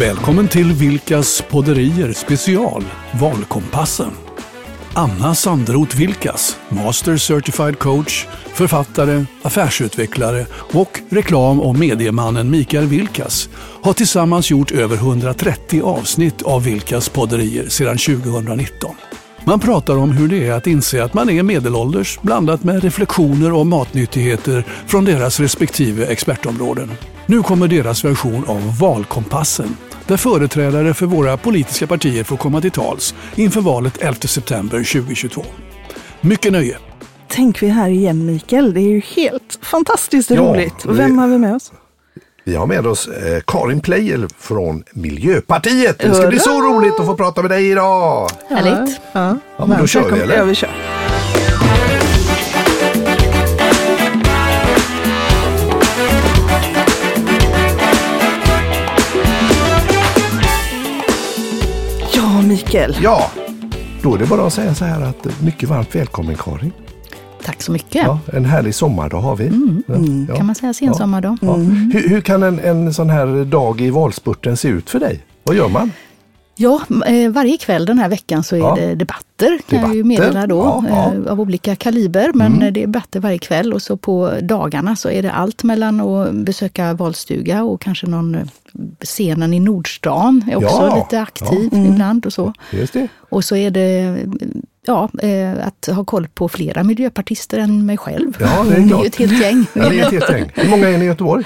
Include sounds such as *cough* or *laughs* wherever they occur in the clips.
Välkommen till Vilkas podderier special Valkompassen. Anna Sandroth Vilkas, Master Certified Coach, författare, affärsutvecklare och reklam och mediemannen Mikael Vilkas har tillsammans gjort över 130 avsnitt av Vilkas podderier sedan 2019. Man pratar om hur det är att inse att man är medelålders blandat med reflektioner och matnyttigheter från deras respektive expertområden. Nu kommer deras version av Valkompassen där företrädare för våra politiska partier får komma till tals inför valet 11 september 2022. Mycket nöje! Tänk vi är här igen Mikael, det är ju helt fantastiskt Ja, roligt. Och vem vi- har vi med oss? Vi har med oss eh, Karin Pleijel från Miljöpartiet. Det ska bli så Hurra! roligt att få prata med dig idag. Härligt. Ja, Ja, men då kör vi, eller? Ja, vi kör. Mikael. Ja, då är det bara att säga så här att mycket varmt välkommen Karin. Tack så mycket. Ja, en härlig sommardag har vi. Ja, ja. Kan man säga sensommar Ja. Mm. Hur, hur kan en, en sån här dag i valspurten se ut för dig? Vad gör man? Ja, eh, varje kväll den här veckan så är Ja. det debatter, kan jag ju Debatter, meddela då, ja, ja. eh, av olika kaliber. Men eh, det är debatter varje kväll och så på dagarna så är det allt mellan att besöka valstuga och kanske någon scenen i Nordstan är också lite aktiv ibland och så. Just det. Och så är det ja, eh, att ha koll på flera miljöpartister än mig själv. Ja, det är ju klart. ett helt gäng. Ja, det är ett helt gäng. Hur många är ni i Göteborg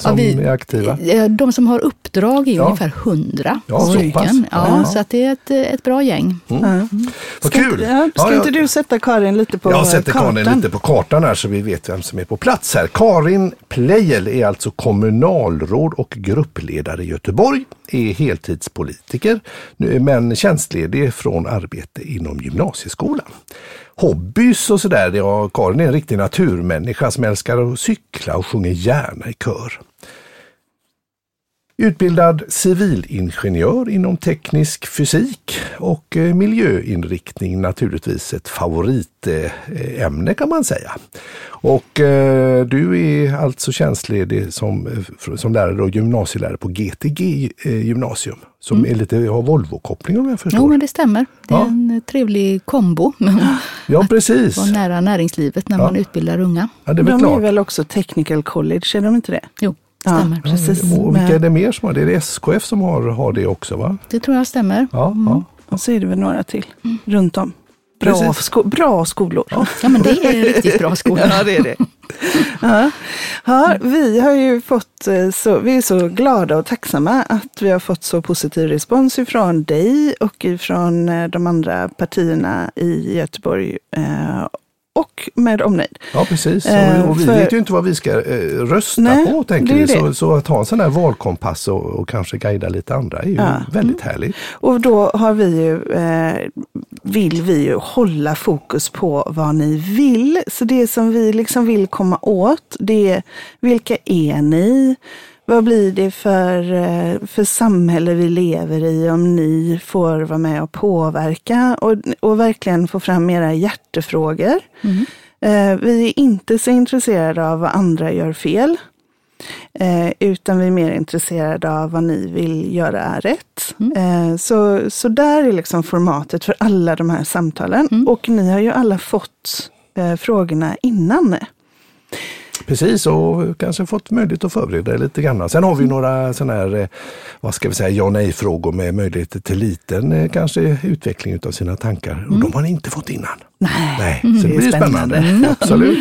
som Ja, vi- är aktiva? De som har uppdrag är Ja. ungefär 100 Ja, så stycken. pass. Ja, Ja. Så att det är ett, ett bra gäng. Ja. Vad Ska, kul! inte, ska Ja, inte du sätta Karin lite på Jag sätter kartan? Karin lite på kartan här så vi vet vem som är på plats här. Karin Pleijel är alltså kommunalråd och gruppledare i Göteborg, är heltidspolitiker men tjänstledig från arbete inom gymnasieskolan. Hobbys och sådär, ja Karin är en riktig naturmänniska som älskar att cykla och sjunger gärna i kör. Utbildad civilingenjör inom teknisk fysik och eh, miljöinriktning naturligtvis ett favoritämne kan man säga. Och eh, du är alltså tjänstledig som, eh, som lärare och gymnasielärare på GTG eh, gymnasium som är lite, har Volvo-koppling om jag förstår. Jo, men det stämmer. Det är Ja. en trevlig kombo. *laughs* ja precis. Vara nära näringslivet när Ja. man utbildar unga. Ja, det är väl De är klart. väl också Technical College, är de inte det? Jo, Ja, stämmer. precis. Och vilka är det mer som har det? Är det SKF som har, har det också va? Det tror jag stämmer. Ja, ja. Och så är det väl några till runt om. Bra, sko- bra skolor. Ja, men det är en riktigt bra skola. Ja, det är det. *laughs* ja. Ja, vi har ju fått eh, så, vi är så glada och tacksamma att vi har fått så positiv respons ifrån dig och ifrån eh, de andra partierna i Göteborg eh, och med omnejd. Ja precis, Eh, och, och vi för- vet ju inte vad vi ska eh, rösta Nej, på tänker vi. Så, så att ha en sån här valkompass och, och kanske guida lite andra är ju Ja. väldigt härligt. Och då har vi ju, eh, vill vi ju hålla fokus på vad ni vill. Så det som vi liksom vill komma åt, det är vilka är ni? Vad blir det för, eh, för samhälle vi lever i om ni får vara med och påverka och, och verkligen få fram era hjärtefrågor. Eh, vi är inte så intresserade av vad andra gör fel. Eh, utan vi är mer intresserade av vad ni vill göra rätt. Eh, så, så där är liksom formatet för alla de här samtalen. Och ni har ju alla fått frågorna innan. Precis, och kanske fått möjlighet att förbereda er lite grann. Sen har vi några sådana här, eh, vad ska vi säga, ja nej frågor med möjligheter till liten eh, kanske utveckling utav sina tankar. Och de har ni inte fått innan. Nej, Nej, så det det blir spännande. spännande. Absolut.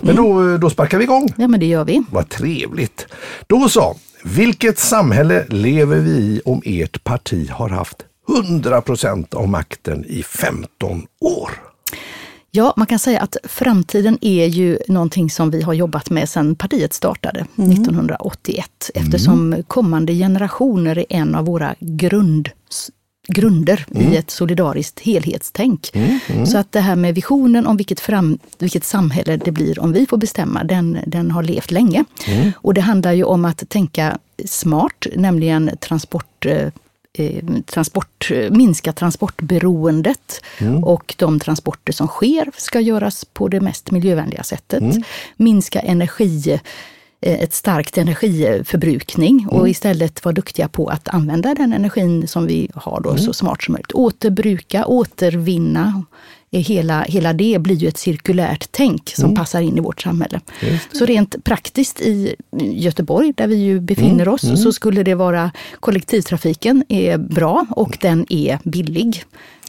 Men då, då sparkar vi igång. Ja, men det gör vi. Vad trevligt. Då så, vilket samhälle lever vi i om ert parti har haft 100% av makten i 15 år? Ja, man kan säga att framtiden är ju någonting som vi har jobbat med sedan partiet startade 1981. Eftersom kommande generationer är en av våra grund, grunder i ett solidariskt helhetstänk. Så att det här med visionen om vilket, fram, vilket samhälle det blir om vi får bestämma, den, den har levt länge. Och det handlar ju om att tänka smart, nämligen transport eh, transport, minska transportberoendet och de transporter som sker ska göras på det mest miljövänliga sättet. Minska energi ett starkt energiförbrukning och istället vara duktiga på att använda den energin som vi har då så smart som möjligt. Återbruka, återvinna. Hela, hela det blir ju ett cirkulärt tänk som Mm. passar in i vårt samhälle. Så rent praktiskt i Göteborg, där vi ju befinner Mm. oss, så skulle det vara kollektivtrafiken är bra och den är billig.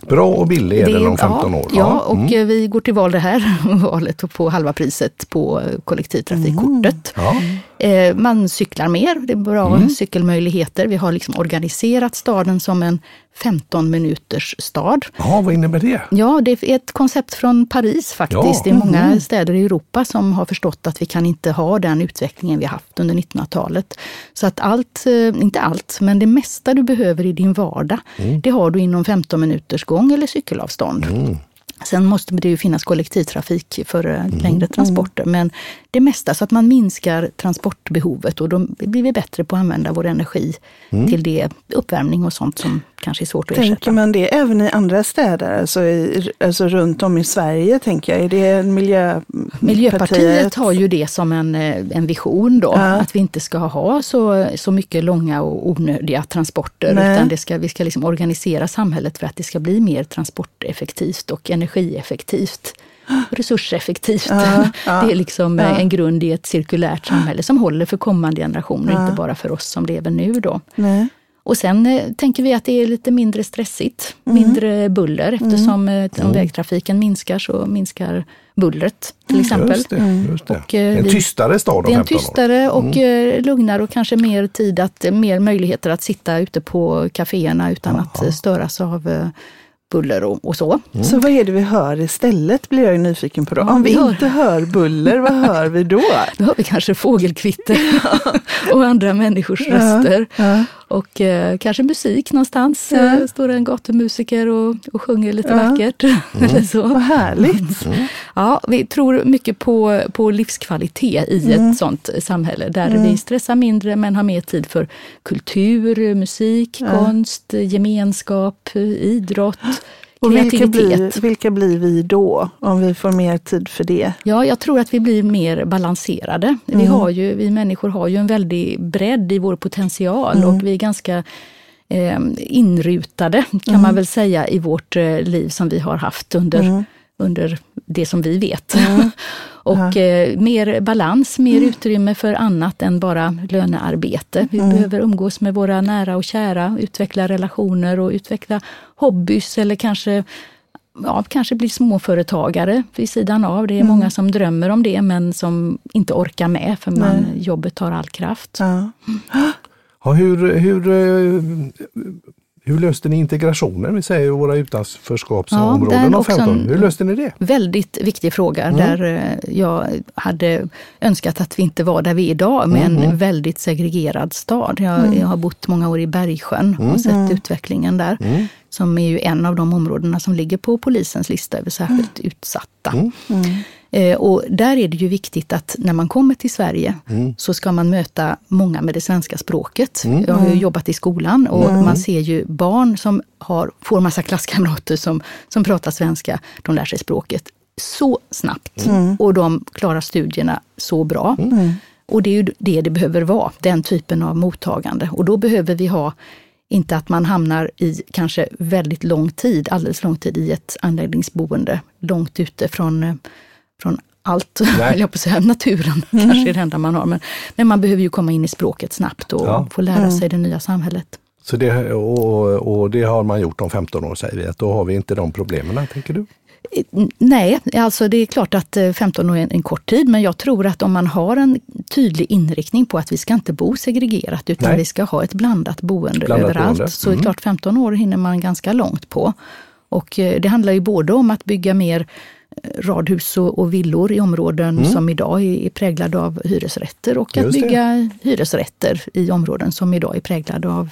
Bra och billig är den om 15 ja, år. Ja, och Mm. eh, vi går till val det här *laughs* valet på halva priset på kollektivtrafikkortet. Ja. Eh, Man cyklar mer, det är bra Mm. cykelmöjligheter. Vi har liksom organiserat staden som en 15 minuters stad. ja, vad innebär det? Ja, det är ett koncept från Paris faktiskt. Ja. Det är många städer i Europa som har förstått att vi kan inte ha den utvecklingen vi haft under 1900-talet. Så att allt, eh, inte allt, men det mesta du behöver i din vardag, det har du inom 15 minuters gång eller cykelavstånd. Sen måste det ju finnas kollektivtrafik för eh, längre transporter, men det mesta så att man minskar transportbehovet och då blir vi bättre på att använda vår energi till det, uppvärmning och sånt som kanske är svårt att Tänker ersätta. man det även i andra städer, alltså, i, alltså runt om i Sverige tänker jag? Är det en Miljöpartiet? Miljöpartiet har ju det som en, eh, en vision då, Ja. att vi inte ska ha så, så mycket långa och onödiga transporter, Nej. utan det ska, vi ska liksom organisera samhället för att det ska bli mer transporteffektivt och energieffektivt. Resurseffektivt. Ja, ja, det är liksom eh, ja. en grund i ett cirkulärt samhälle som håller för kommande generationer, inte bara för oss som lever nu. Då. Nej. Och sen eh, tänker vi att det är lite mindre stressigt, Mm. mindre buller eftersom eh, om vägtrafiken minskar så minskar bullret till exempel. Just det. Just det. Och, eh, en tystare stad om Det är en 15 år. tystare och eh, lugnare och kanske mer tid, att, mer möjligheter att sitta ute på kaféerna utan att eh, störas av eh, buller och, och så. Så vad är det vi hör istället blir jag nyfiken på då. Ja, Om vi hör- inte hör buller, vad hör vi då? *laughs* Då har vi kanske fågelkvitter *laughs* och andra människors röster. Ja. Och eh, kanske musik någonstans. Ja. Eh, står en gatumusiker och, och sjunger lite Ja. vackert. *laughs* Eller så. Vad härligt. Ja, vi tror mycket på, på livskvalitet i ett sånt samhälle där vi stressar mindre men har mer tid för kultur, musik, konst, gemenskap, idrott, Och vilka blir, vilka blir vi då, om vi får mer tid för det? Ja, jag tror att vi blir mer balanserade. Vi, har ju, vi människor har ju en väldig bredd i vår potential och vi är ganska eh, inrutade, kan man väl säga, i vårt eh, liv som vi har haft under, under det som vi vet. *laughs* och eh, mer balans, mer utrymme för annat än bara lönearbete. Vi behöver umgås med våra nära och kära, utveckla relationer och utveckla hobbys eller kanske ja, kanske bli småföretagare vid sidan av. Det är många som drömmer om det men som inte orkar med för man, jobbet tar all kraft. Ja. Ja, hur, hur, eh, hur löste ni integrationen? Vi säger våra utanförskapsområden Ja, av också 15. en- Hur löste ni det? Väldigt viktig fråga där eh, jag hade önskat att vi inte var där vi är idag med en väldigt segregerad stad. Jag, jag har bott många år i Bergsjön och sett utvecklingen där. Som är ju en av de områdena som ligger på polisens lista över särskilt utsatta. Eh, Och där är det ju viktigt att när man kommer till Sverige så ska man möta många med det svenska språket. Jag har ju jobbat i skolan och man ser ju barn som har, får massa klasskamrater som, som pratar svenska, de lär sig språket så snabbt och de klarar studierna så bra. Och det är ju det det behöver vara, den typen av mottagande. Och då behöver vi ha inte att man hamnar i kanske väldigt lång tid, alldeles lång tid i ett anläggningsboende, långt ute från, eh, från allt, *laughs* höll jag på att säga, naturen kanske är det enda man har. Men, men man behöver ju komma in i språket snabbt och Ja. få lära sig det nya samhället. Så det, och, och det har man gjort om 15 år säger vi, att då har vi inte de problemen, tänker du? Eh, Nej, alltså det är klart att eh, 15 år är en, kort tid, men jag tror att om man har en tydlig inriktning på att vi ska inte bo segregerat, utan Nej. vi ska ha ett blandat boende Blandat överallt, boende. så är det klart 15 år hinner man ganska långt på. Och eh, det handlar ju både om att bygga mer eh, radhus och, villor i områden som idag är, präglade av hyresrätter och att det. bygga hyresrätter i områden som idag är präglade av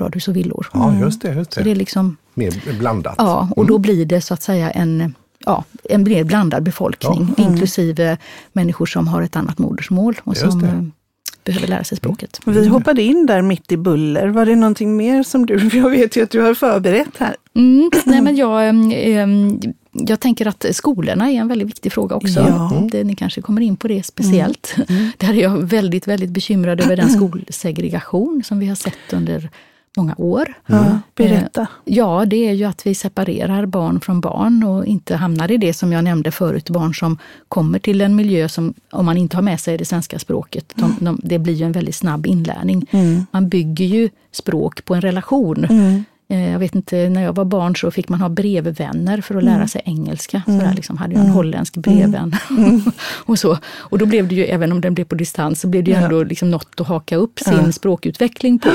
radhus och villor. Ja, just det. Just Så det är det. liksom Mer blandat. Ja, och då blir det så att säga en, ja, en mer blandad befolkning, inklusive människor som har ett annat modersmål och Just som det. eh, behöver lära sig språket. Vi hoppade in där mitt i buller. Var det någonting mer som du, *laughs* jag vet ju att du har förberett här. Mm, *clears throat* nej men jag, eh, jag tänker att skolorna är en väldigt viktig fråga också. Ja. Det, ni kanske kommer in på det speciellt. Mm. *laughs* Där är jag väldigt, väldigt bekymrad över den *clears throat* skolsegregation som vi har sett under många år. Ja, berätta. Ja, det är ju att vi separerar barn från barn och inte hamnar i det som jag nämnde förut, barn som kommer till en miljö som, om man inte har med sig det svenska språket, de, de, det blir ju en väldigt snabb inlärning. Mm. Man bygger ju språk på en relation. Mm. Jag vet inte, när jag var barn så fick man ha brevvänner för att lära sig engelska. Så där liksom hade jag en Mm. holländsk brevvän. *laughs* och, så. och då blev det ju, även om den blev på distans, så blev det ju ändå liksom något att haka upp sin språkutveckling på.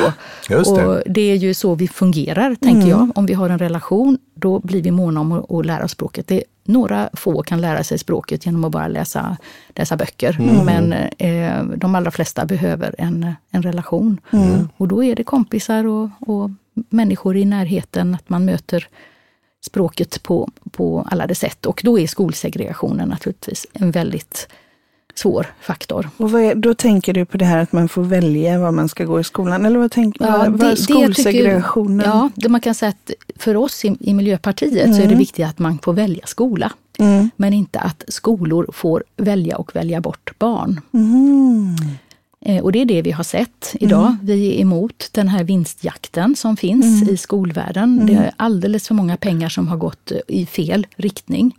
Just det. Och det är ju så vi fungerar, tänker jag. Om vi har en relation, då blir vi måna om att, lära oss språket. Det, några få kan lära sig språket genom att bara läsa, läsa böcker. Men eh, de allra flesta behöver en, en relation. Och då är det kompisar och, och människor i närheten, att man möter språket på, på alla de sätt. Och då är skolsegregationen naturligtvis en väldigt svår faktor. Och är, då tänker du på det här att man får välja var man ska gå i skolan? Eller vad tänker Ja, vad, det- det tycker- skolsegregationen? Ja, det man kan säga att för oss i, i Miljöpartiet så är det viktigt att man får välja skola. Mm. Men inte att skolor får välja och välja bort barn. Mm. Eh, Och det är det vi har sett idag. Vi är emot den här vinstjakten som finns i skolvärlden. Det är alldeles för många pengar som har gått eh, i fel riktning.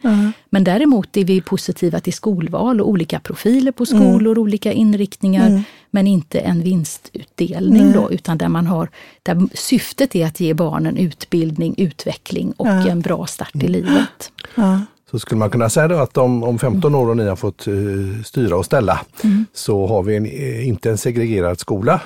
Men däremot är vi positiva till skolval och olika profiler på skolor, olika inriktningar. Men inte en vinstutdelning då, utan där man har, där syftet är att ge barnen utbildning, utveckling och en bra start i livet. Så skulle man kunna säga att om, om 15 år och ni har fått eh, styra och ställa så har vi en, eh, inte en segregerad skola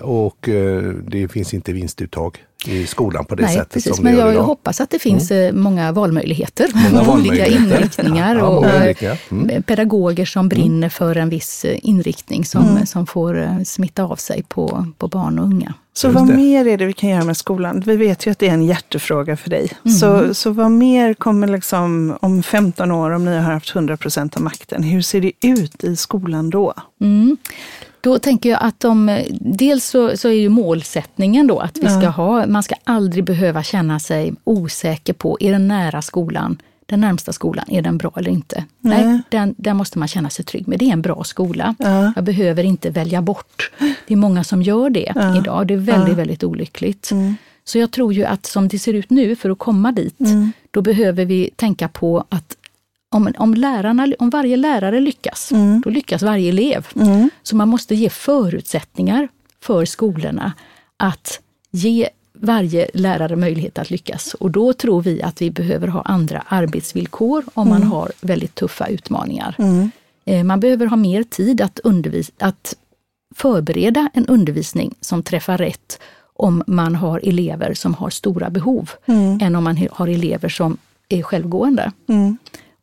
och eh, det finns inte vinstuttag i skolan på det Nej, sättet precis. som Men det gör jag idag. hoppas att det finns eh, många valmöjligheter. Många *laughs* olika valmöjligheter. inriktningar Ja, och eh, inriktningar. Mm. pedagoger som brinner för en viss inriktning som, som får smitta av sig på, på barn och unga. Så Just vad det. mer är det vi kan göra med skolan? Vi vet ju att det är en hjärtefråga för dig. Mm. Så, så vad mer kommer liksom om 15 år, om ni har haft 100 procent av makten, hur ser det ut i skolan då? Mm. Då tänker jag att de, dels så, så är ju målsättningen då att vi ska ha, man ska aldrig behöva känna sig osäker på, är den nära skolan, den närmsta skolan, är den bra eller inte? Nej. Nej, den, den måste man känna sig trygg med. Det är en bra skola. Ja. Jag behöver inte välja bort. Det är många som gör det idag. Det är väldigt, väldigt olyckligt. Så jag tror ju att som det ser ut nu, för att komma dit, då behöver vi tänka på att om, om, lärarna, om varje lärare lyckas, då lyckas varje elev. Så man måste ge förutsättningar för skolorna att ge varje lärare möjlighet att lyckas. Och då tror vi att vi behöver ha andra arbetsvillkor om man har väldigt tuffa utmaningar. Eh, Man behöver ha mer tid att, undervis- att förbereda en undervisning som träffar rätt om man har elever som har stora behov, än om man har elever som är självgående.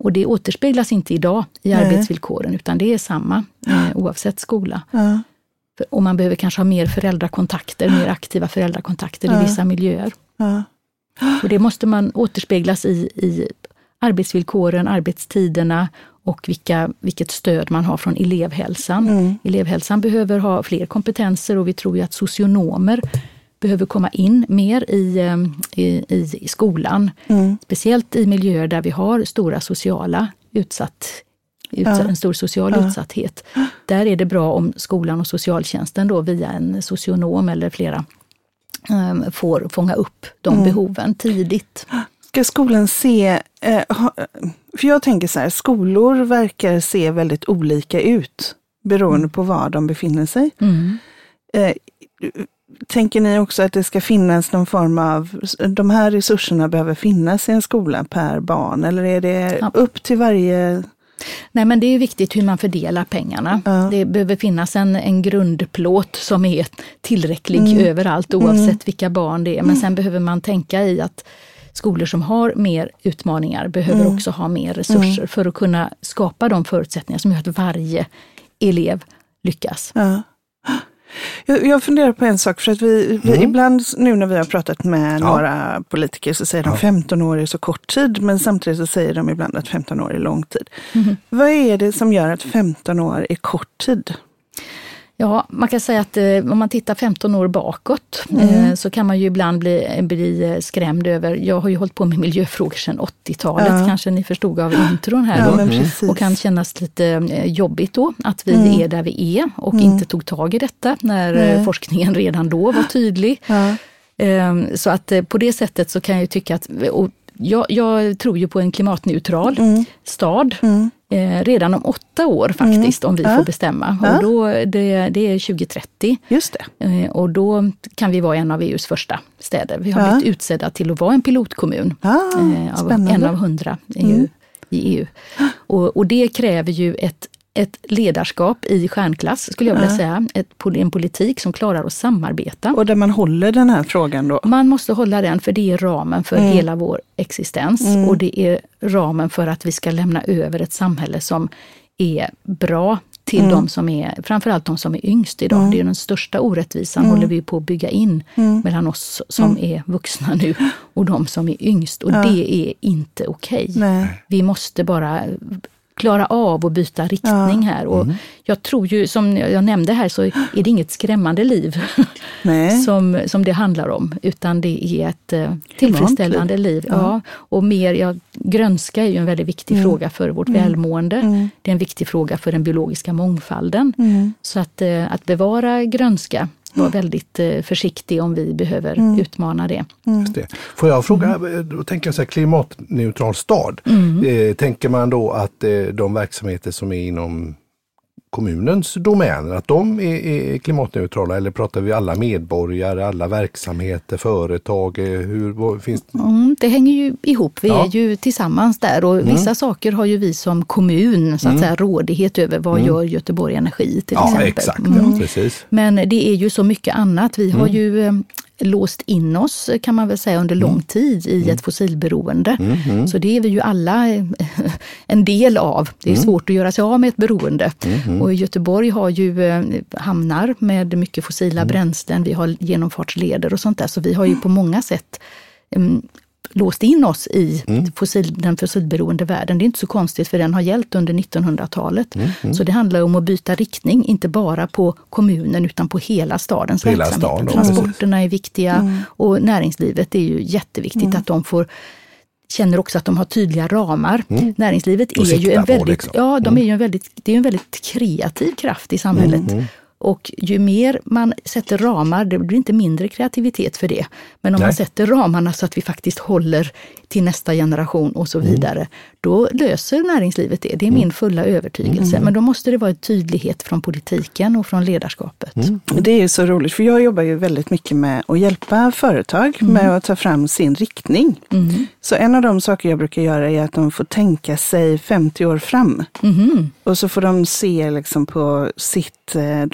Och det återspeglas inte idag i Nej. arbetsvillkoren, utan det är samma eh, oavsett skola. Ja. För- Och man behöver kanske ha mer föräldrakontakter, mer aktiva föräldrakontakter i vissa miljöer. Ja. Och det måste man återspeglas i, i arbetsvillkoren, arbetstiderna och vilka, vilket stöd man har från elevhälsan. Elevhälsan behöver ha fler kompetenser och vi tror ju att socionomer behöver komma in mer i, eh, i, i, skolan. Speciellt i miljöer där vi har stora sociala utsatt, utsatt, en stor social utsatthet. Där är det bra om skolan och socialtjänsten då via en socionom eller flera eh, får fånga upp de behoven tidigt. Ska skolan se, eh, för jag tänker så här, skolor verkar se väldigt olika ut beroende på var de befinner sig. Mm. Tänker ni också att det ska finnas någon form av, de här resurserna behöver finnas i en skola per barn eller är det Ja. upp till varje Nej, men det är viktigt hur man fördelar pengarna. Ja. Det behöver finnas en, en grundplåt som är tillräcklig överallt oavsett vilka barn det är. Men sen behöver man tänka i att skolor som har mer utmaningar behöver också ha mer resurser för att kunna skapa de förutsättningar som gör att varje elev lyckas. Ja. Jag, jag funderar på en sak, för att vi, vi ibland nu när vi har pratat med Ja. några politiker så säger de 15 år är så kort tid, men samtidigt så säger de ibland att 15 år är lång tid. Vad är det som gör att 15 år är kort tid? Ja, man kan säga att eh, om man tittar 15 år bakåt Mm. eh, så kan man ju ibland bli, bli eh, skrämd över, jag har ju hållit på med miljöfrågor sedan 80-talet, Ja. kanske ni förstod av intron här Ja, då. precis. Och kan kännas lite eh, jobbigt då att vi Mm. är där vi är och inte tog tag i detta när eh, forskningen redan då var tydlig. Ja. Ehm, Så att eh, på det sättet så kan jag tycka att, och jag, jag tror ju på en klimatneutral Mm. stad Mm. Eh, redan om åtta år faktiskt, om vi Ja. får bestämma. Ja. Och då, det, det är 2030 Just det. eh, och då kan vi vara en av EUs första städer. Vi har Ja. blivit utsedda till att vara en pilotkommun, Ah, eh, av, en av hundra i EU. I EU. Och, och det kräver ju ett ett ledarskap i stjärnklass, skulle jag vilja Ja. säga. Ett, en politik som klarar att samarbeta. Och där man håller den här frågan då. Man måste hålla den, för det är ramen för Mm. hela vår existens. Mm. Och det är ramen för att vi ska lämna över ett samhälle som är bra till Mm. de som är, framförallt de som är yngst idag. Mm. Det är den största orättvisan, Mm. håller vi på att bygga in Mm. mellan oss som är vuxna nu och de som är yngst. Och Ja. det är inte okej. Nej. Vi måste bara klara av att byta riktning här. Och Jag tror ju, som jag nämnde här, så är det inget skrämmande liv *laughs* Nej. som, som det handlar om, utan det är ett eh, tillfredsställande liv. Ja. Ja. och mer, ja, grönska är ju en väldigt viktig Mm. fråga för vårt välmående. Mm. Det är en viktig fråga för den biologiska mångfalden. Mm. Så att, eh, att bevara grönska, var väldigt eh, försiktig om vi behöver Mm. utmana det. Just det. Får jag fråga, då tänker jag så här, klimatneutral stad. Eh, tänker man då att eh, de verksamheter som är inom kommunens domäner, att de är, är klimatneutrala eller pratar vi alla medborgare, alla verksamheter, företag? Eh, hur, finns det? Mm, det hänger ju ihop, vi Ja. är ju tillsammans där och vissa saker har ju vi som kommun så att säga rådighet över. Vad gör Göteborg Energi till Ja, exempel? exakt. Mm. Ja, precis. Men det är ju så mycket annat. Vi Mm. har ju eh, låst in oss kan man väl säga under Mm. lång tid i ett fossilberoende. Så det är vi ju alla eh, *laughs* en del av. Det Mm. är svårt att göra sig av med ett beroende. Och Göteborg har ju eh, hamnar med mycket Mm. fossila bränslen. Vi har genomfartsleder och sånt där. Så vi har ju på många sätt låst in oss i Mm. fossil, den fossilberoende världen. Det är inte så konstigt för den har gällt under 1900-talet. Mm, Så det handlar om att byta riktning, inte bara på kommunen utan på hela stadens På hela verksamhet. stan Transporterna är viktiga och näringslivet är ju jätteviktigt Mm. att de får känner också att de har tydliga ramar. Näringslivet är ju en på väldigt, liksom. ja, de är ju en väldigt, det är en väldigt kreativ kraft i samhället. Och ju mer man sätter ramar, det blir inte mindre kreativitet för det. Men om Nej. man sätter ramarna så att vi faktiskt håller till nästa generation och så vidare, då löser näringslivet det. Det är min fulla övertygelse. Men då måste det vara en tydlighet från politiken och från ledarskapet. Det är så roligt, för jag jobbar ju väldigt mycket med att hjälpa företag med att ta fram sin riktning. Mm. Så en av de saker jag brukar göra är att de får tänka sig 50 år fram. Och så får de se liksom på sitt, eh,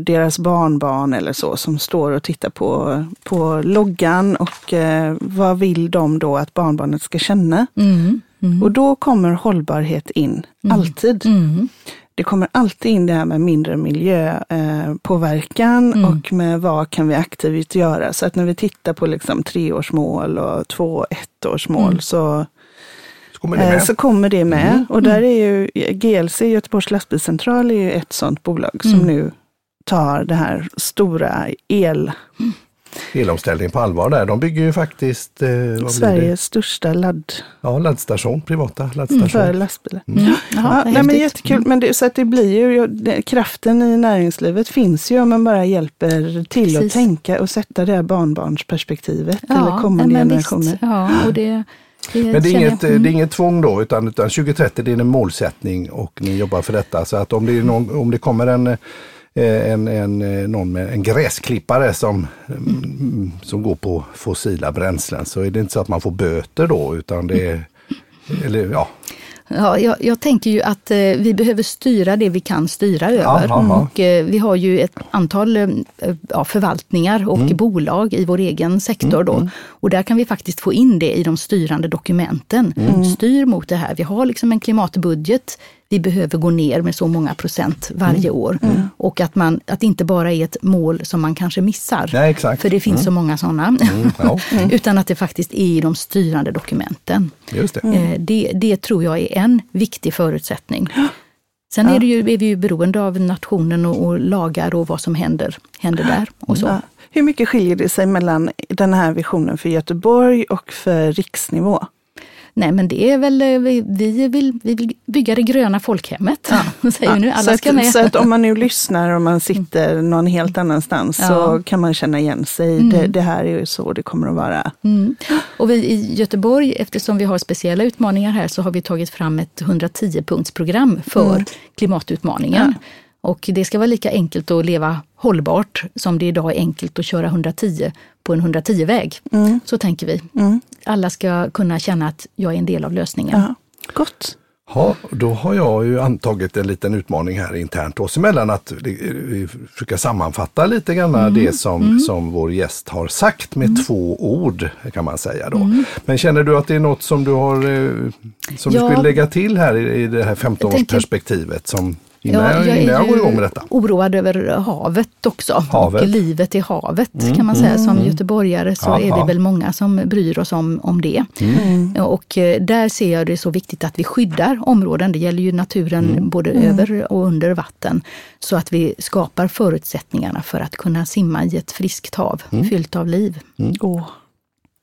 deras barnbarn eller så som står och tittar på, på loggan och eh, vad vill de då att barnbarnet ska känna? Mm. Mm. Och då kommer hållbarhet in, alltid. Mm. Det kommer alltid in det här med mindre miljöpåverkan påverkan Mm. och med vad kan vi aktivt göra. Så att när vi tittar på liksom treårsmål och två och ettårsmål Mm. så, Så kommer det eh, med. så kommer det med. Mm. Och där är ju GLC, Göteborgs lastbilscentral, är ju ett sådant bolag som Mm. nu tar det här stora el, Elomställningen på allvar där. De bygger ju faktiskt eh? Sveriges största ladd Ja, laddstation, privata laddstation. för lastbilar. Mm. Ja, Jaha, nej, men jättekul. Men det, så att det blir ju, det, kraften i näringslivet finns ju om man bara hjälper till att Precis. tänka och sätta det här barnbarnsperspektivet Ja, eller kommande men visst. generationer. Ja, och det, det Men det är, inget, jag. Mm. det är inget tvång då, utan, utan 2030 det är en målsättning och ni jobbar för detta. Så att om det, någon, om det kommer en, eh, en, en, eh, någon med en gräsklippare som, mm, som går på fossila bränslen så är det inte så att man får böter då, utan det är eller, ja, Ja, jag, jag tänker ju att eh, vi behöver styra det vi kan styra över. ja. Och, eh, vi har ju ett antal eh, ja, förvaltningar och Mm. bolag i vår egen sektor. Då. Och där kan vi faktiskt få in det i de styrande dokumenten. Mm. Styr mot det här. Vi har liksom en klimatbudget. Vi behöver gå ner med så många procent varje Mm. år. Och att, man, att det inte bara är ett mål som man kanske missar. Exakt. För det finns så många sådana. Mm, ja, *laughs* Utan att det faktiskt är i de styrande dokumenten. just det. Eh, Det, det tror jag är en viktig förutsättning. Sen Ja. är, det ju, är vi ju beroende av nationen och, och lagar och vad som händer, händer där. Och så. Ja. Hur mycket skiljer det sig mellan den här visionen för Göteborg och för riksnivå? Nej men det är väl, eh, vi, vi, vill, vi vill bygga det gröna folkhemmet. *laughs* Säger vi nu, alla så, ska att, med. så att om man nu lyssnar och man sitter någon helt annanstans Ja. så kan man känna igen sig. Det, det här är ju så det kommer att vara. Mm. Och vi i Göteborg, eftersom vi har speciella utmaningar här, så har vi tagit fram ett 110-punktsprogram för Mm. klimatutmaningen. Och det ska vara lika enkelt att leva hållbart som det idag är enkelt att köra 110 på en 110-väg. Mm. Så tänker vi. Alla ska kunna känna att jag är en del av lösningen. Ja. Gott. Ja, då har jag ju antagit en liten utmaning här internt oss emellan att vi försöka sammanfatta lite grann det som, som vår gäst har sagt med två ord kan man säga då. Men känner du att det är något som du har eh, som du Ja. skulle lägga till här i, i det här 15-årsperspektivet som innan, Ja, jag, jag innan är jag går igång med detta? oroad över havet också. Havet. Och livet i havet kan man säga. Som göteborgare så Ja, är ja. det väl många som bryr oss om, om det. Och eh, där ser jag det så viktigt att vi skyddar områden. Det gäller ju naturen både över och under vatten. Så att vi skapar förutsättningarna för att kunna simma i ett friskt hav fyllt av liv. Åh,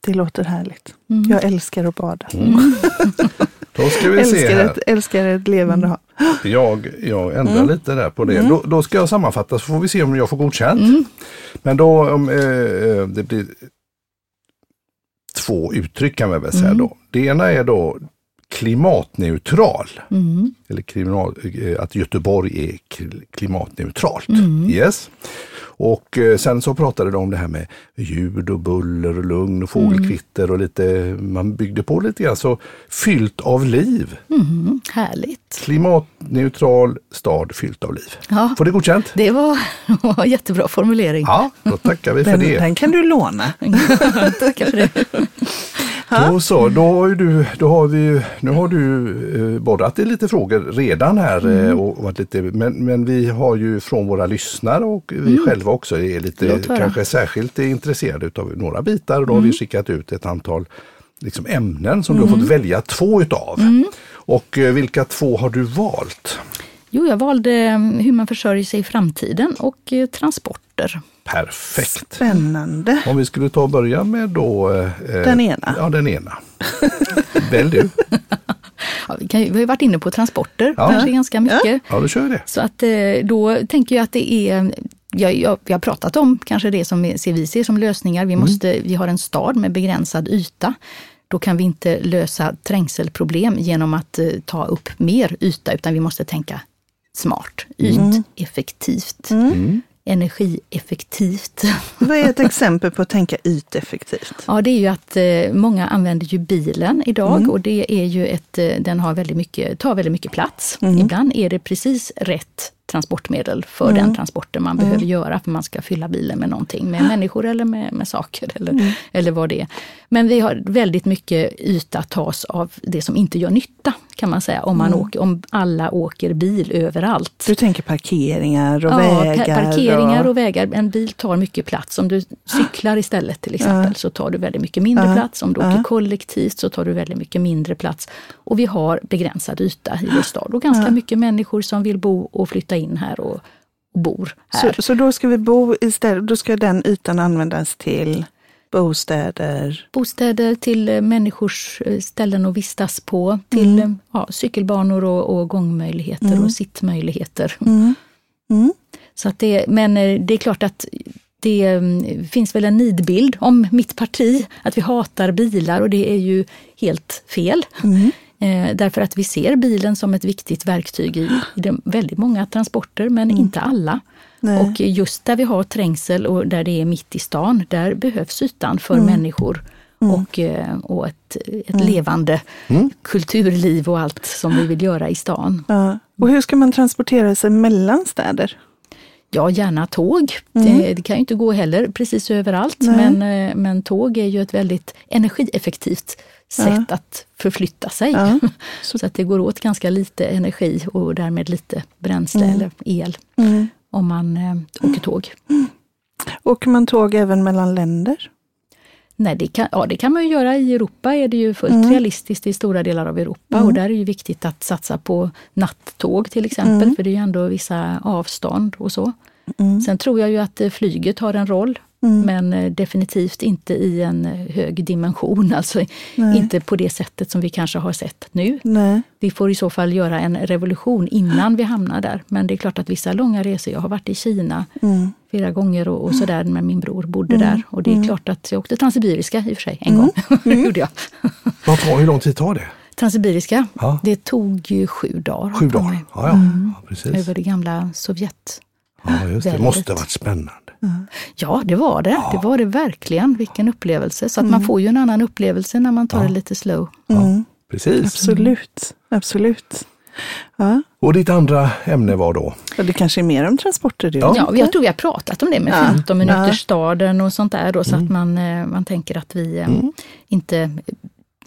det låter härligt. Jag älskar att bada. *laughs* Då ska vi se Älskar här. ett, älskar ett levande hav. Jag, jag ändrar lite där på det. Då, då ska jag sammanfatta så får vi se om jag får godkänt. Men då om eh, eh, det blir två uttryck kan vi väl säga då. Det ena är då klimatneutral. Mm. Eller kriminal, eh, att Göteborg är kl- klimatneutralt. Mm. Yes. Och eh, sen så pratade de om det här med ljud och buller och lugn och fågelkvitter och lite, man byggde på lite grann. Så fyllt av liv. Mm, härligt. Klimatneutral stad fyllt av liv. Ja. Får det godkänt? Det var, *laughs* var jättebra formulering. Ja, då tackar vi för Den, det. den kan du låna. *laughs* Tackar för det. *laughs* Då så, då har du, då har vi, nu har du eh, borrat i lite frågor redan här. Mm. Eh, och varit lite, men, men vi har ju från våra lyssnare och vi själva också är lite Mm. Kanske särskilt intresserade av några bitar. Och då har Mm. vi skickat ut ett antal liksom, ämnen som du har Mm. fått välja två utav. Och eh, vilka två har du valt? Jo, jag valde hur man försörjer sig i framtiden och eh, transporter. Perfekt. Spännande. Om vi skulle ta och börja med då... eh, Den ena. Ja, den ena. Välj du. *laughs* Ja, vi, kan, vi har ju varit inne på transporter Ja. kanske ganska mycket. Ja, då kör vi det. Så att eh, då tänker jag att det är jag, jag, vi har pratat om kanske det som vi ser, vi ser som lösningar. Vi, måste, vi har en stad med begränsad yta. Då kan vi inte lösa trängselproblem genom att eh, ta upp mer yta, utan vi måste tänka smart, yteffektivt, energieffektivt. *laughs* Vad är ett exempel på att tänka yteffektivt? Ja, det är ju att eh, många använder ju bilen idag och det är ju ett, eh, den har väldigt mycket, tar väldigt mycket plats. Ibland är det precis rätt transportmedel för den transporten man behöver göra för man ska fylla bilen med någonting, med människor eller med, med saker eller, eller vad det är. Men vi har väldigt mycket yta tas av det som inte gör nytta kan man säga, om, man åker, om alla åker bil överallt. Du tänker parkeringar och Ja, pa- vägar? parkeringar och vägar. En bil tar mycket plats. Om du cyklar istället till exempel så tar du väldigt mycket mindre plats. Om du åker kollektivt så tar du väldigt mycket mindre plats. Och vi har begränsad yta i vår stad och ganska mycket människor som vill bo och flytta in här och, bor här. Så, så då ska vi bo istället, då ska den ytan användas till bostäder? Bostäder till eh, människors eh, ställen att vistas på, till eh, ja, cykelbanor och, och gångmöjligheter och sittmöjligheter. Så att det, men det är klart att det mm, finns väl en nidbild om mitt parti, att vi hatar bilar och det är ju helt fel. Eh, därför att vi ser bilen som ett viktigt verktyg i, i de, väldigt många transporter, men inte alla. Nej. Och just där vi har trängsel och där det är mitt i stan, där behövs ytan för människor och, eh, och ett, ett levande kulturliv och allt som vi vill göra i stan. Ja. Och hur ska man transportera sig mellan städer? Ja, gärna tåg. Det, det kan ju inte gå heller precis överallt, men, eh, men tåg är ju ett väldigt energieffektivt sätt att förflytta sig. Ja. *laughs* Så att det går åt ganska lite energi och därmed lite bränsle eller el om man eh, åker tåg. Åker man tåg även mellan länder? Nej, det kan, ja, det kan man ju göra. I Europa är det ju fullt Mm. realistiskt i stora delar av Europa och där är det viktigt att satsa på nattåg till exempel, Mm. för det är ju ändå vissa avstånd och så. Mm. Sen tror jag ju att eh, flyget har en roll, men eh, definitivt inte i en eh, hög dimension, *laughs* alltså Nej. inte på det sättet som vi kanske har sett nu. Nej. Vi får i så fall göra en revolution innan vi hamnar där. Men det är klart att vissa långa resor, jag har varit i Kina Mm. flera gånger och, och sådär, men min bror bodde där. Och det är klart att jag åkte Transsibiriska i och för sig, en gång. *laughs* det gjorde jag. Vad tar, hur lång tid tar det? Transsibiriska, Ja. det tog ju sju dagar. Sju dagar? ja. ja precis. Över det gamla Sovjet. Ja, just det. det väldigt. måste ha varit spännande. Ja, det var det. Det var det verkligen. Vilken upplevelse. Så att man får ju en annan upplevelse när man tar det lite slow. Mm. Precis. Absolut. Absolut. Ja. Och ditt andra ämne var då? Det kanske är mer om transporter du Ja. Ja, jag tror vi har pratat om det med Ja. 15 minuters Ja. staden och sånt där då, så Mm. att man, eh, man tänker att vi eh, inte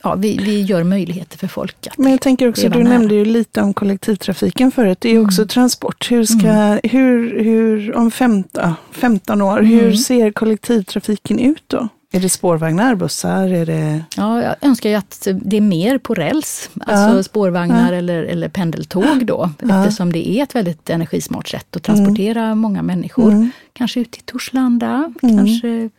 Ja, vi, vi gör möjligheter för folk att Men jag tänker också, du nära. nämnde ju lite om kollektivtrafiken förut. Det är också Mm. transport. Hur ska, hur, hur, om 15, 15 år, Mm. hur ser kollektivtrafiken ut då? Är det spårvagnar, bussar? Är det... Ja, jag önskar ju att det är mer på räls, alltså Ja. spårvagnar eller, eller pendeltåg då, Ja. eftersom det är ett väldigt energismart sätt att transportera många människor. Mm. Kanske ut till Torslanda, Mm. kanske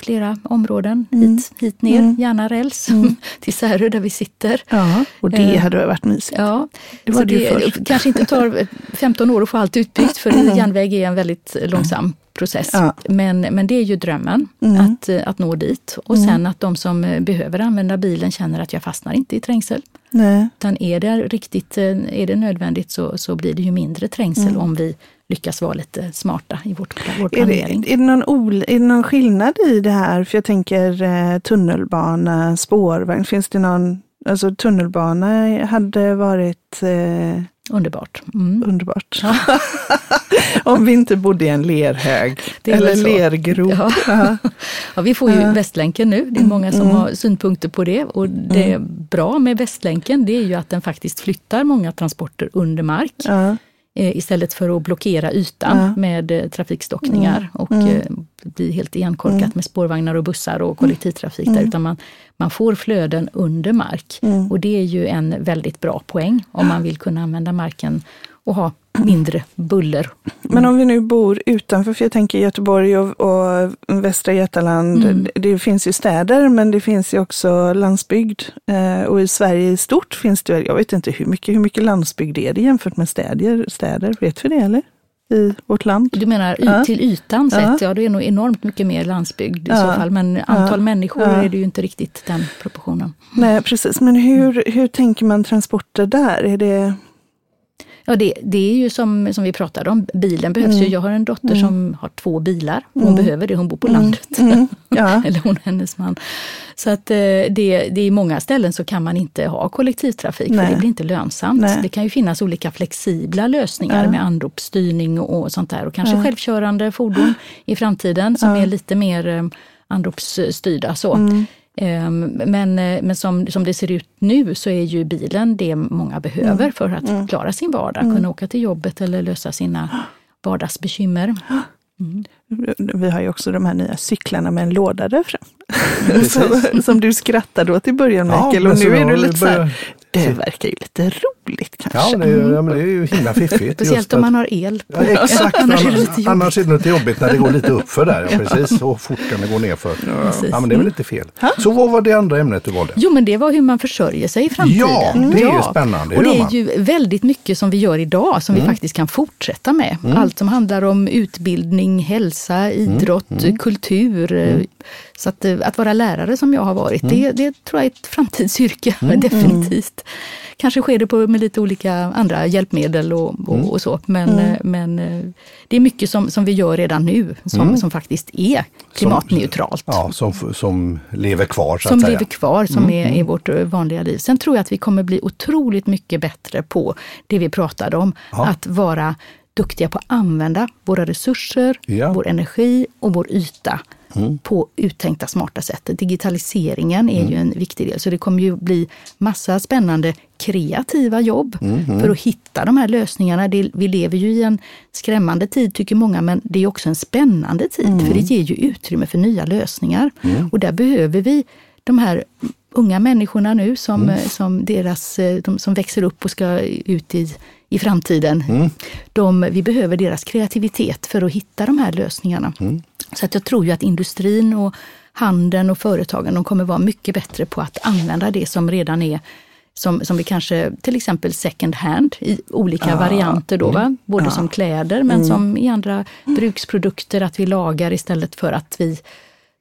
flera områden Mm. hit, hit ner, Mm. gärna räls, Mm. *laughs* till Särö där vi sitter. Ja, och det Eh, hade varit mysigt. Ja, Det var det ju först. kanske inte tar *laughs* 15 år att få allt utbyggt, för *laughs* järnväg är en väldigt långsam process. Ja. Men, men det är ju drömmen, Mm. att, eh, att nå dit. Och sen att de som eh, behöver använda bilen känner att jag fastnar inte i trängsel. Nej. Utan är det riktigt eh, är det nödvändigt så, så blir det ju mindre trängsel Mm. om vi lyckas vara lite smarta i vårt, vår Är det, planering. är, det någon ol, är det någon skillnad i det här? För jag tänker tunnelbana, spårvagn. Finns det någon, alltså tunnelbana hade varit eh, Underbart. Mm. underbart. *laughs* Om vi inte bodde i en lerhög eller lergrop. Ja. Ja. *laughs* Ja, vi får ju Ja. Västlänken nu. Det är många som Mm. har synpunkter på det. Och det är bra med Västlänken det är ju att den faktiskt flyttar många transporter under mark. Ja. eh, istället för att blockera ytan Ja. med eh, trafikstockningar och Mm. eh, bli helt igenkorkat med spårvagnar och bussar och kollektivtrafik där, utan man, man får flöden under mark. Mm. Och det är ju en väldigt bra poäng om man vill kunna använda marken och ha mindre buller. Men om vi nu bor utanför, för jag tänker Göteborg och, och Västra Götaland, Mm. det, finns ju städer men det finns ju också landsbygd. Eh, och i Sverige i stort finns det, jag vet inte hur mycket, hur mycket landsbygd är det jämfört med städer? städer vet vi det eller? I vårt land? Du menar Ja. till ytan Ja. sett, ja det är nog enormt mycket mer landsbygd i Ja. så fall, men antal Ja. människor Ja. är det ju inte riktigt den proportionen. Nej, precis. Men hur, hur tänker man transporter där? Är det... Ja, det, det är ju som, som vi pratade om, bilen behövs ju. Jag har en dotter som har två bilar. Hon behöver det, hon bor på landet. Mm. Ja. *laughs* Eller hon och hennes man. Så att eh, det, det är i många ställen så kan man inte ha kollektivtrafik Nej. för det blir inte lönsamt. Nej. Det kan ju finnas olika flexibla lösningar Ja. med anropsstyrning och, sånt där. Och kanske Ja. självkörande fordon i framtiden som är lite mer eh, anropsstyrda. Så. Mm. Ehm, Men, eh, men som, som det ser ut nu så är ju bilen det många behöver för att klara sin vardag, kunna åka till jobbet eller lösa sina vardagsbekymmer. Vi har ju också de här nya cyklarna med en låda där fram. *laughs* som, som du skrattade åt i början Ja, Mikael. men och så nu är du lite så här, det verkar ju lite roligt kanske. Ja, det är, ja, men det är ju himla fiffigt. Speciellt om att- man har el. Ja, exakt, Annars är det lite annars är det lite jobbigt när det går lite uppför där. Ja, precis, och fort kan det gå nerför. Precis. Ja, men det är väl inte fel. Så vad var det andra ämnet du valde? Jo, men det var hur man försörjer sig i framtiden. Ja, det är ju spännande. Och det är ju väldigt mycket som vi gör idag som vi faktiskt kan fortsätta med. Allt som handlar om utbildning, hälsa, idrott, kultur. Så att, eh, att vara lärare som jag har varit, det, det tror jag är ett framtidsyrke, *laughs* definitivt. Kanske sker det på, med lite olika andra hjälpmedel och, och, och så. Men, eh, men eh, det är mycket som, som vi gör redan nu som, som faktiskt är klimatneutralt. Ja, som, som lever kvar så som att säga. lever kvar, som är i vårt eh, vanliga liv. Sen tror jag att vi kommer bli otroligt mycket bättre på det vi pratade om, Ja. att vara duktiga på att använda våra resurser, Ja. vår energi och vår yta på uttänkta smarta sätt. Digitaliseringen är ju en viktig del, så det kommer ju bli massa spännande kreativa jobb Mhm. för att hitta de här lösningarna. Det, vi lever ju i en skrämmande tid tycker många, men det är också en spännande tid Mm. för det ger ju utrymme för nya lösningar. Och där behöver vi de här unga människorna nu som, Mm. eh, som, deras, eh, de som växer upp och ska ut i, i framtiden. Mm. De, vi behöver deras kreativitet för att hitta de här lösningarna. Mm. Så att jag tror ju att industrin och handeln och företagen de kommer vara mycket bättre på att använda det som redan är som, som vi kanske, till exempel second hand i olika varianter då, va? både som kläder men som i andra bruksprodukter, att vi lagar istället för att vi,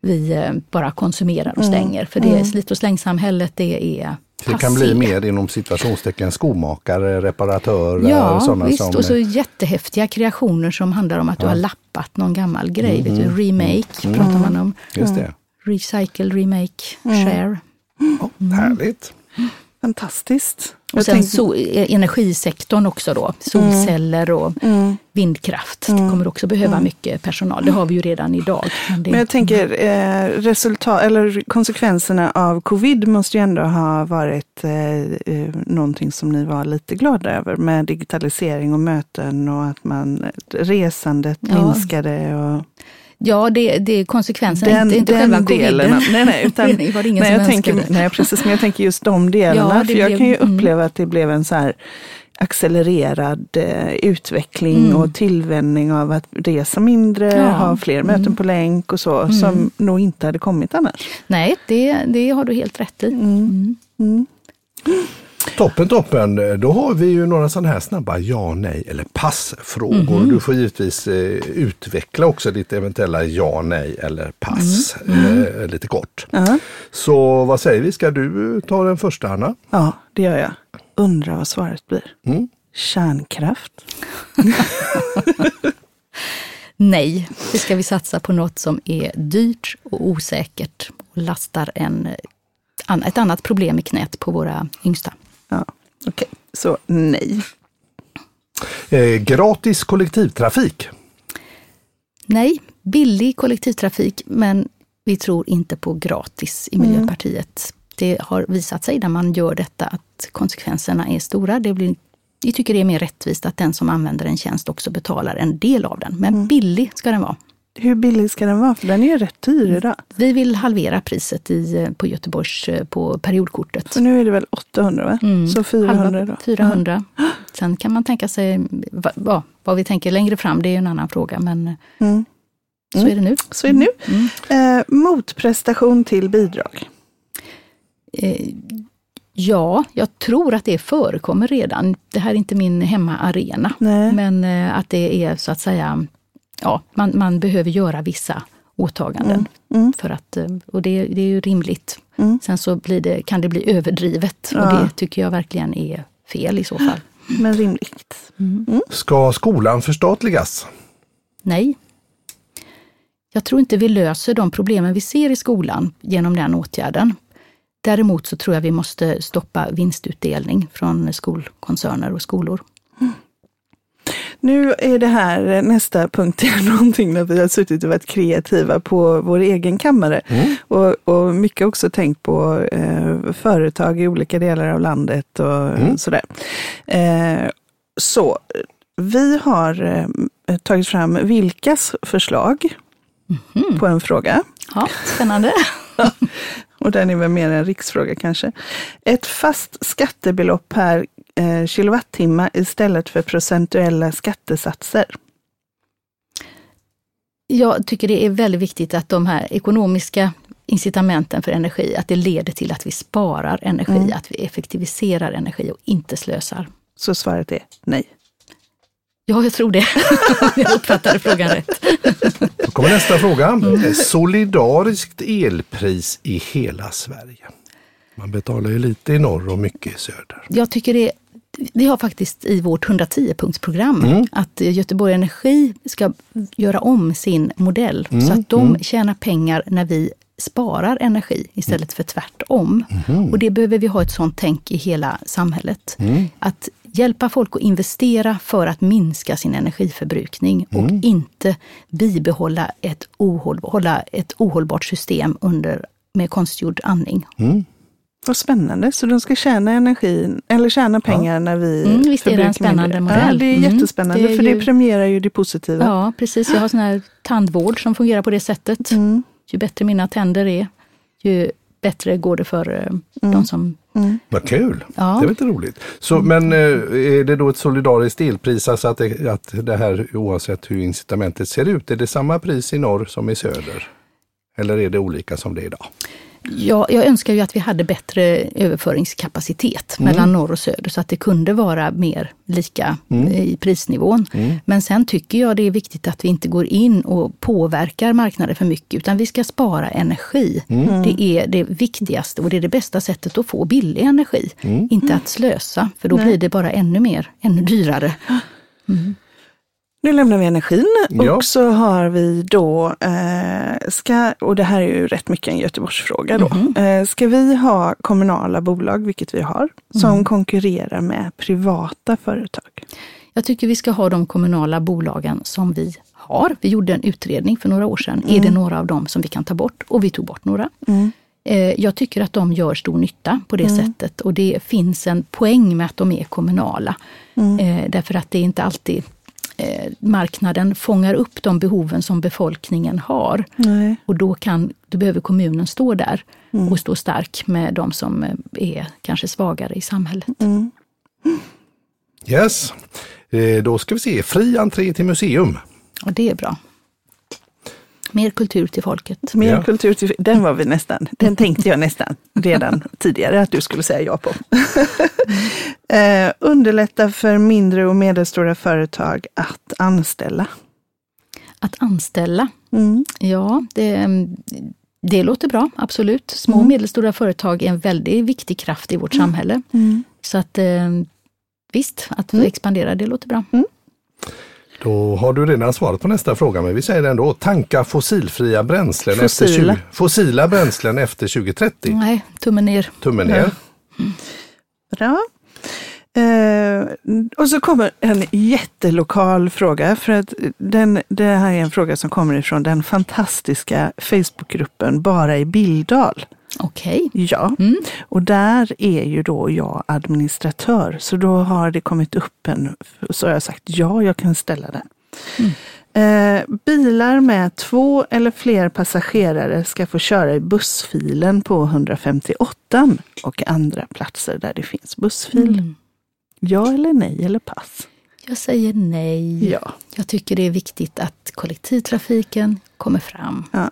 vi eh, bara konsumerar och stänger. För det slit och slängsamhället, det är Det kan bli mer inom situationstecken skomakare, reparatörer, Ja, sådana visst. som... Och så jättehäftiga kreationer som handlar om att du har lappat någon gammal grej. Vet du, remake pratar man om. Just det. Recycle, remake, share. Ja, härligt. Fantastiskt. Och Jag sen tänker- so eh, energisektorn också då. Solceller och vindkraft. Det kommer också behöva mycket personal. Det har vi ju redan idag. Men det, Men jag tänker eh, resultat, eller konsekvenserna av covid måste ju ändå ha varit eh, eh, någonting som ni var lite glada över med digitalisering och möten och att man resandet Ja. minskade. Och ja, det, det är konsekvenserna, inte, inte själva delen. Nej, nej, *laughs* utan, var det ingen nej, som jag tänker, önskade. nej, precis, men jag tänker just de *laughs* delarna. Ja, för jag blev- kan ju mm. uppleva att det blev en så här accelererad eh, utveckling Mm. och tillvänjning av att resa mindre, Ja. ha fler möten på länk och så, som nog inte hade kommit annars. Nej, det, det har du helt rätt i. Mm. Toppen, toppen. Då har vi ju några sådana här snabba ja, nej eller passfrågor. Mhm. Du får givetvis eh, utveckla också ditt eventuella ja, nej eller pass Mm. eh, lite kort. Ja. Så vad säger vi? Ska du ta den första Anna? ja, det gör jag. Undrar vad svaret blir. Mm. Kärnkraft. *laughs* Nej, det ska vi satsa på något som är dyrt och osäkert och lastar en, ett annat problem i knät på våra yngsta. Ja. Okej, så nej. Eh, gratis kollektivtrafik. Nej, billig kollektivtrafik, men vi tror inte på gratis i Miljöpartiet. Det har visat sig när man gör detta att konsekvenserna är stora. Det blir, vi tycker det är mer rättvist att den som använder en tjänst också betalar en del av den. Men billig ska den vara. Hur billig ska den vara? För den är ju rätt dyr idag. Vi vill halvera priset i, på Göteborgs eh, på periodkortet. Så nu är det väl 800 va? Mm, Så 400 halva då? 400. Sen kan man tänka sig va, va, vad vi tänker längre fram, det är en annan fråga, men eh, Mm. så Mm. är det nu. Så är det nu. Mm. Eh, motprestation till bidrag. Eh, ja, jag tror att det förekommer redan. Det här är inte min hemmaarena, Nej. men eh, att det är så att säga, ja, man, man behöver göra vissa åtaganden. Mm. För att, eh, och det, det är ju rimligt. Mm. Sen så blir det, kan det bli överdrivet och Ja. det tycker jag verkligen är fel i så fall. Men rimligt. Ska skolan förstatligas? Nej. Jag tror inte vi löser de problemen vi ser i skolan genom den åtgärden. Däremot så tror jag vi måste stoppa vinstutdelning från skolkoncerner och skolor. Nu är det här nästa punkt är *laughs* någonting när vi har suttit och varit kreativa på vår egen kammare. Och, och mycket också tänkt på eh, företag i olika delar av landet och sådär. Eh, så vi har eh, tagit fram Vilkas förslag på en fråga. Ja, spännande. *laughs* Och den är väl mer en riksfråga kanske. Ett fast skattebelopp per eh, kilowattimme istället för procentuella skattesatser. Jag tycker det är väldigt viktigt att de här ekonomiska incitamenten för energi, att det leder till att vi sparar energi, att vi effektiviserar energi och inte slösar. Så svaret är nej. Ja, jag tror det. *laughs* jag uppfattade frågan rätt. Då kommer nästa fråga. Mm. Solidariskt elpris i hela Sverige. Man betalar ju lite i norr och mycket i söder. Jag tycker det vi har faktiskt i vårt 110-punktsprogram att Göteborg Energi ska göra om sin modell så att de tjänar pengar när vi sparar energi istället för tvärtom. Och det behöver vi ha ett sånt tänk i hela samhället. Att hjälpa folk att investera för att minska sin energiförbrukning och inte bibehålla ett, ohåll, ett ohållbart system under, med konstgjord andning. Vad spännande. Så de ska tjäna energi, eller tjäna pengar när vi Mm, visst är det en förbrukar mindre. spännande modell. Ja, det är Mm, jättespännande, det är för ju- det premierar ju det positiva. Ja, precis. Jag har sån här tandvård som fungerar på det sättet. Mm. Ju bättre mina tänder är, ju bättre går det för eh, de som... Vad kul! Ja. Det är lite roligt. Så, men eh, är det då ett solidariskt elpris, alltså att det, att det här oavsett hur incitamentet ser ut, är det samma pris i norr som i söder? Eller är det olika som det är idag? Ja, jag önskar ju att vi hade bättre överföringskapacitet mellan norr och söder så att det kunde vara mer lika i prisnivån. Men sen tycker jag det är viktigt att vi inte går in och påverkar marknaden för mycket utan vi ska spara energi. Det är det viktigaste och det är det bästa sättet att få billig energi. Inte att slösa, för då blir det bara ännu mer, ännu dyrare. Nu lämnar vi energin Ja. och så har vi då, eh, ska, och det här är ju rätt mycket en Göteborgsfråga då. Mhm. Eh, ska vi ha kommunala bolag, vilket vi har, som Mm. konkurrerar med privata företag? Jag tycker vi ska ha de kommunala bolagen som vi har. Vi gjorde en utredning för några år sedan. Är det några av dem som vi kan ta bort? Och vi tog bort några. Eh, Jag tycker att de gör stor nytta på det sättet och det finns en poäng med att de är kommunala. Eh, Därför att det är inte alltid eh, marknaden fångar upp de behoven som befolkningen har. Nej. Och då, kan, då behöver kommunen stå där och stå stark med de som eh, är kanske svagare i samhället. Yes, eh, då ska vi se, fri entré till museum. Och det är bra. Mer kultur till folket. Mer Ja. kultur till, den var vi nästan, den tänkte jag nästan redan *laughs* tidigare att du skulle säga ja på. *laughs* eh, underlätta för mindre och medelstora företag att anställa. Att anställa, Mm. ja, det, det låter bra, absolut. Små och medelstora företag är en väldigt viktig kraft i vårt samhälle. Så att eh, visst, att expandera, det låter bra. Då har du redan svarat på nästa fråga, men vi säger det ändå. Tanka fossilfria bränslen efter Fossila. 20, fossila bränslen efter 2030. Nej, tummen ner. Tummen ner. Bra. Eh, och så kommer en jättelokal fråga, för att den, det här är en fråga som kommer ifrån den fantastiska Facebookgruppen Bara i Billdal. Okej. Ja, och där är ju då jag administratör, så då har det kommit upp en, så har jag sagt ja, jag kan ställa den. Eh, bilar med två eller fler passagerare ska få köra i bussfilen på 158 och andra platser där det finns bussfil. Mm. Ja eller nej eller pass? Jag säger nej. Ja. Jag tycker det är viktigt att kollektivtrafiken kommer fram. ja.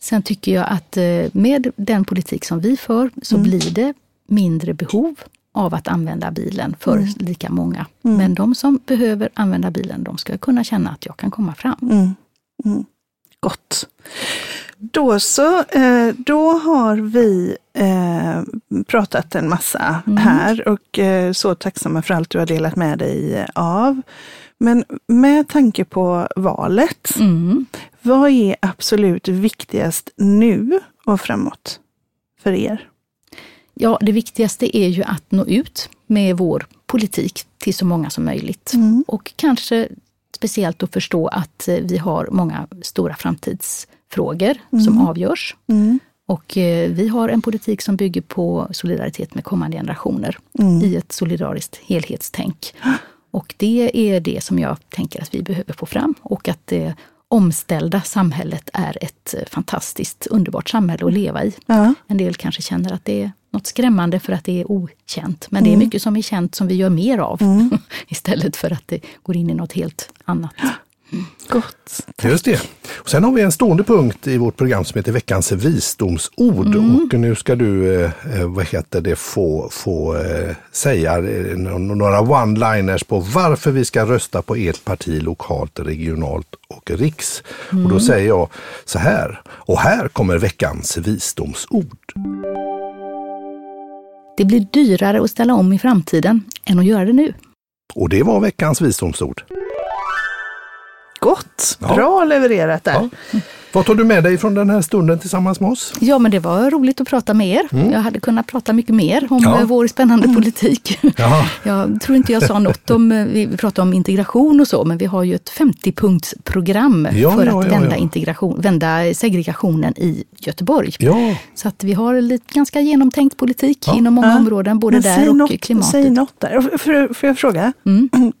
Sen tycker jag att eh, med den politik som vi för så blir det mindre behov av att använda bilen för lika många. Men de som behöver använda bilen, de ska kunna känna att jag kan komma fram. Gott. Då så, eh, då har vi eh, pratat en massa här och eh, så tacksamma för allt du har delat med dig av. Men med tanke på valet, Mm. vad är absolut viktigast nu och framåt för er? Ja, det viktigaste är ju att nå ut med vår politik till så många som möjligt. Och kanske speciellt att förstå att eh, vi har många stora framtidsfrågor som avgörs. Och eh, vi har en politik som bygger på solidaritet med kommande generationer i ett solidariskt helhetstänk. Och det är det som jag tänker att vi behöver få fram och att det omställda samhället är ett eh, fantastiskt underbart samhälle att leva i. Ja. En del kanske känner att det är något skrämmande för att det är okänt. Men det är mycket som är känt som vi gör mer av *laughs* istället för att det går in i något helt annat. Gott. Just det. Och sen har vi en stående punkt i vårt program som heter veckans visdomsord. Och nu ska du, eh, eh, vad heter det, få, få eh, säga eh, nå- några one-liners på varför vi ska rösta på ert parti lokalt, regionalt och riks. Och då säger jag så här. Och här kommer veckans visdomsord. Det blir dyrare att ställa om i framtiden än att göra det nu. Och det var veckans visdomsord. Gott, Ja. bra levererat där. Ja. Vad tar du med dig från den här stunden tillsammans med oss? Ja, men det var roligt att prata med er. Jag hade kunnat prata mycket mer om Ja. eh, vår spännande politik. Ja. *laughs* Jag tror inte jag sa något om, eh, vi pratade om integration och så, men vi har ju ett 50-punktsprogram Ja, för ja, att ja, vända, ja. Integration, vända segregationen i Göteborg. Ja, Så att vi har lite ganska genomtänkt politik Ja. inom många Ja. områden, både Men där och något, klimatet. Säg något där. Får, får jag fråga? Mm. *clears throat*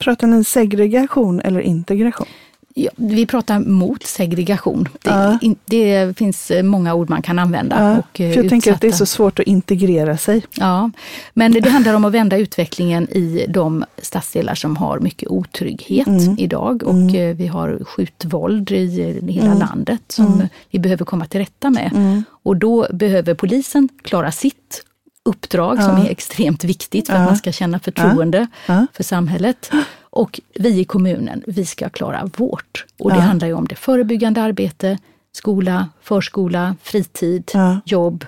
Pratar ni segregation eller integration? Ja, vi pratar mot segregation. Det, Ja. in, det finns eh, många ord man kan använda. Ja, och, eh, för jag tänker att det är utsatta. så svårt att integrera sig. Ja, men det handlar om att vända utvecklingen i de stadsdelar som har mycket otrygghet Mm. idag. Och eh, vi har skjutvåld i hela Mm. landet som vi behöver komma till rätta med. Mm. Och då behöver polisen klara sitt uppdrag som är extremt viktigt för att man ska känna förtroende för samhället. Och vi i kommunen, vi ska klara vårt. Och det Ja. handlar ju om det förebyggande arbete, skola, förskola, fritid, Ja. jobb,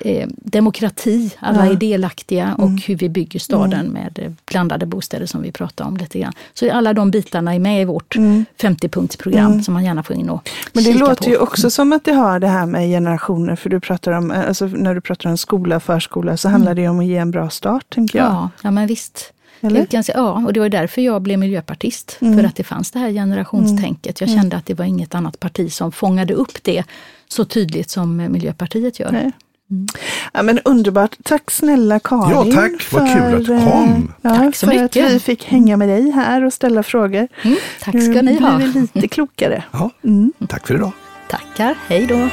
eh, demokrati, alla Ja. är delaktiga och Mm. hur vi bygger staden med eh, blandade bostäder som vi pratade om lite grann. Så alla de bitarna är med i vårt Mm. 50-punktsprogram Mm. som man gärna får in och Men det kika låter på. ju också som att det har det här med generationer, för du pratar om, alltså när du pratar om skola, förskola, så handlar det om att ge en bra start, tänker jag. Ja, ja men visst. Eller? Jag- ja, och det var därför jag blev miljöpartist. Mm. För att det fanns det här generationstänket. Jag kände att det var inget annat parti som fångade upp det så tydligt som Miljöpartiet gör. Nej. Ja, men underbart. Tack snälla Karin. Ja, tack. Vad kul att du eh, kom. Ja, Tack så för mycket. att vi fick hänga med dig här och ställa frågor. Mm, tack ska Nu ni ha. blir vi lite klokare. Ja, Mm. tack för idag. Tackar, hej då.